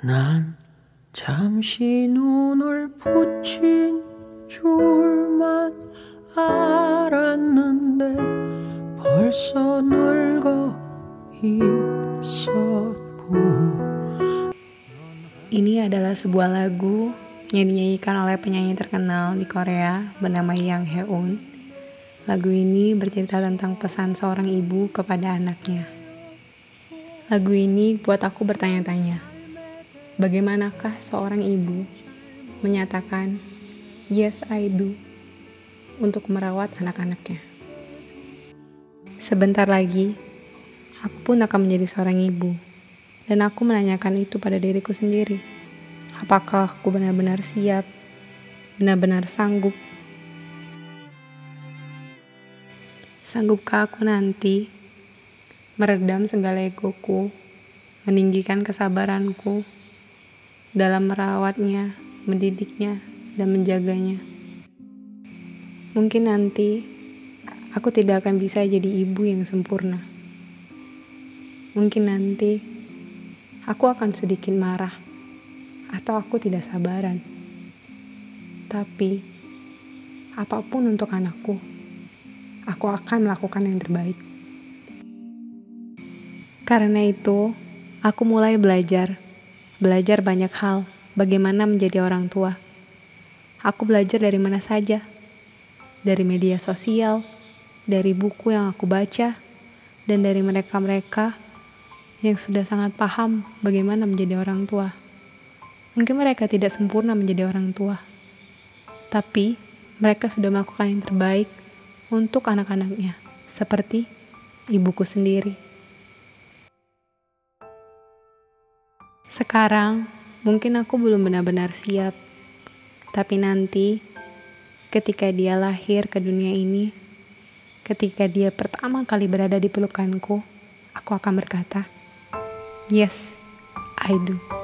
난 잠시 눈을 붙인 줄만 알았는데 벌써 늙어 있었고 Ini adalah sebuah lagu yang dinyanyikan oleh penyanyi terkenal di Korea bernama Yang Heun. Lagu ini bercerita tentang pesan seorang ibu kepada anaknya. Lagu ini buat aku bertanya-tanya, bagaimanakah seorang ibu menyatakan yes I do untuk merawat anak-anaknya. Sebentar lagi, aku pun akan menjadi seorang ibu dan aku menanyakan itu pada diriku sendiri. Apakah aku benar-benar siap, benar-benar sanggup? Sanggupkah aku nanti meredam segala egoku, meninggikan kesabaranku dalam merawatnya, mendidiknya, dan menjaganya? Mungkin nanti aku tidak akan bisa jadi ibu yang sempurna. Mungkin nanti aku akan sedikit marah atau aku tidak sabaran. Tapi apa pun untuk anakku, aku akan melakukan yang terbaik. Karena itu, aku mulai belajar, belajar banyak hal bagaimana menjadi orang tua. Aku belajar dari mana saja, dari media sosial, dari buku yang aku baca, dan dari mereka-mereka yang sudah sangat paham bagaimana menjadi orang tua. Mungkin mereka tidak sempurna menjadi orang tua, tapi mereka sudah melakukan yang terbaik untuk anak-anaknya, seperti ibuku sendiri. Sekarang, mungkin aku belum benar-benar siap, tapi nanti ketika dia lahir ke dunia ini, ketika dia pertama kali berada di pelukanku, aku akan berkata, Yes, I do.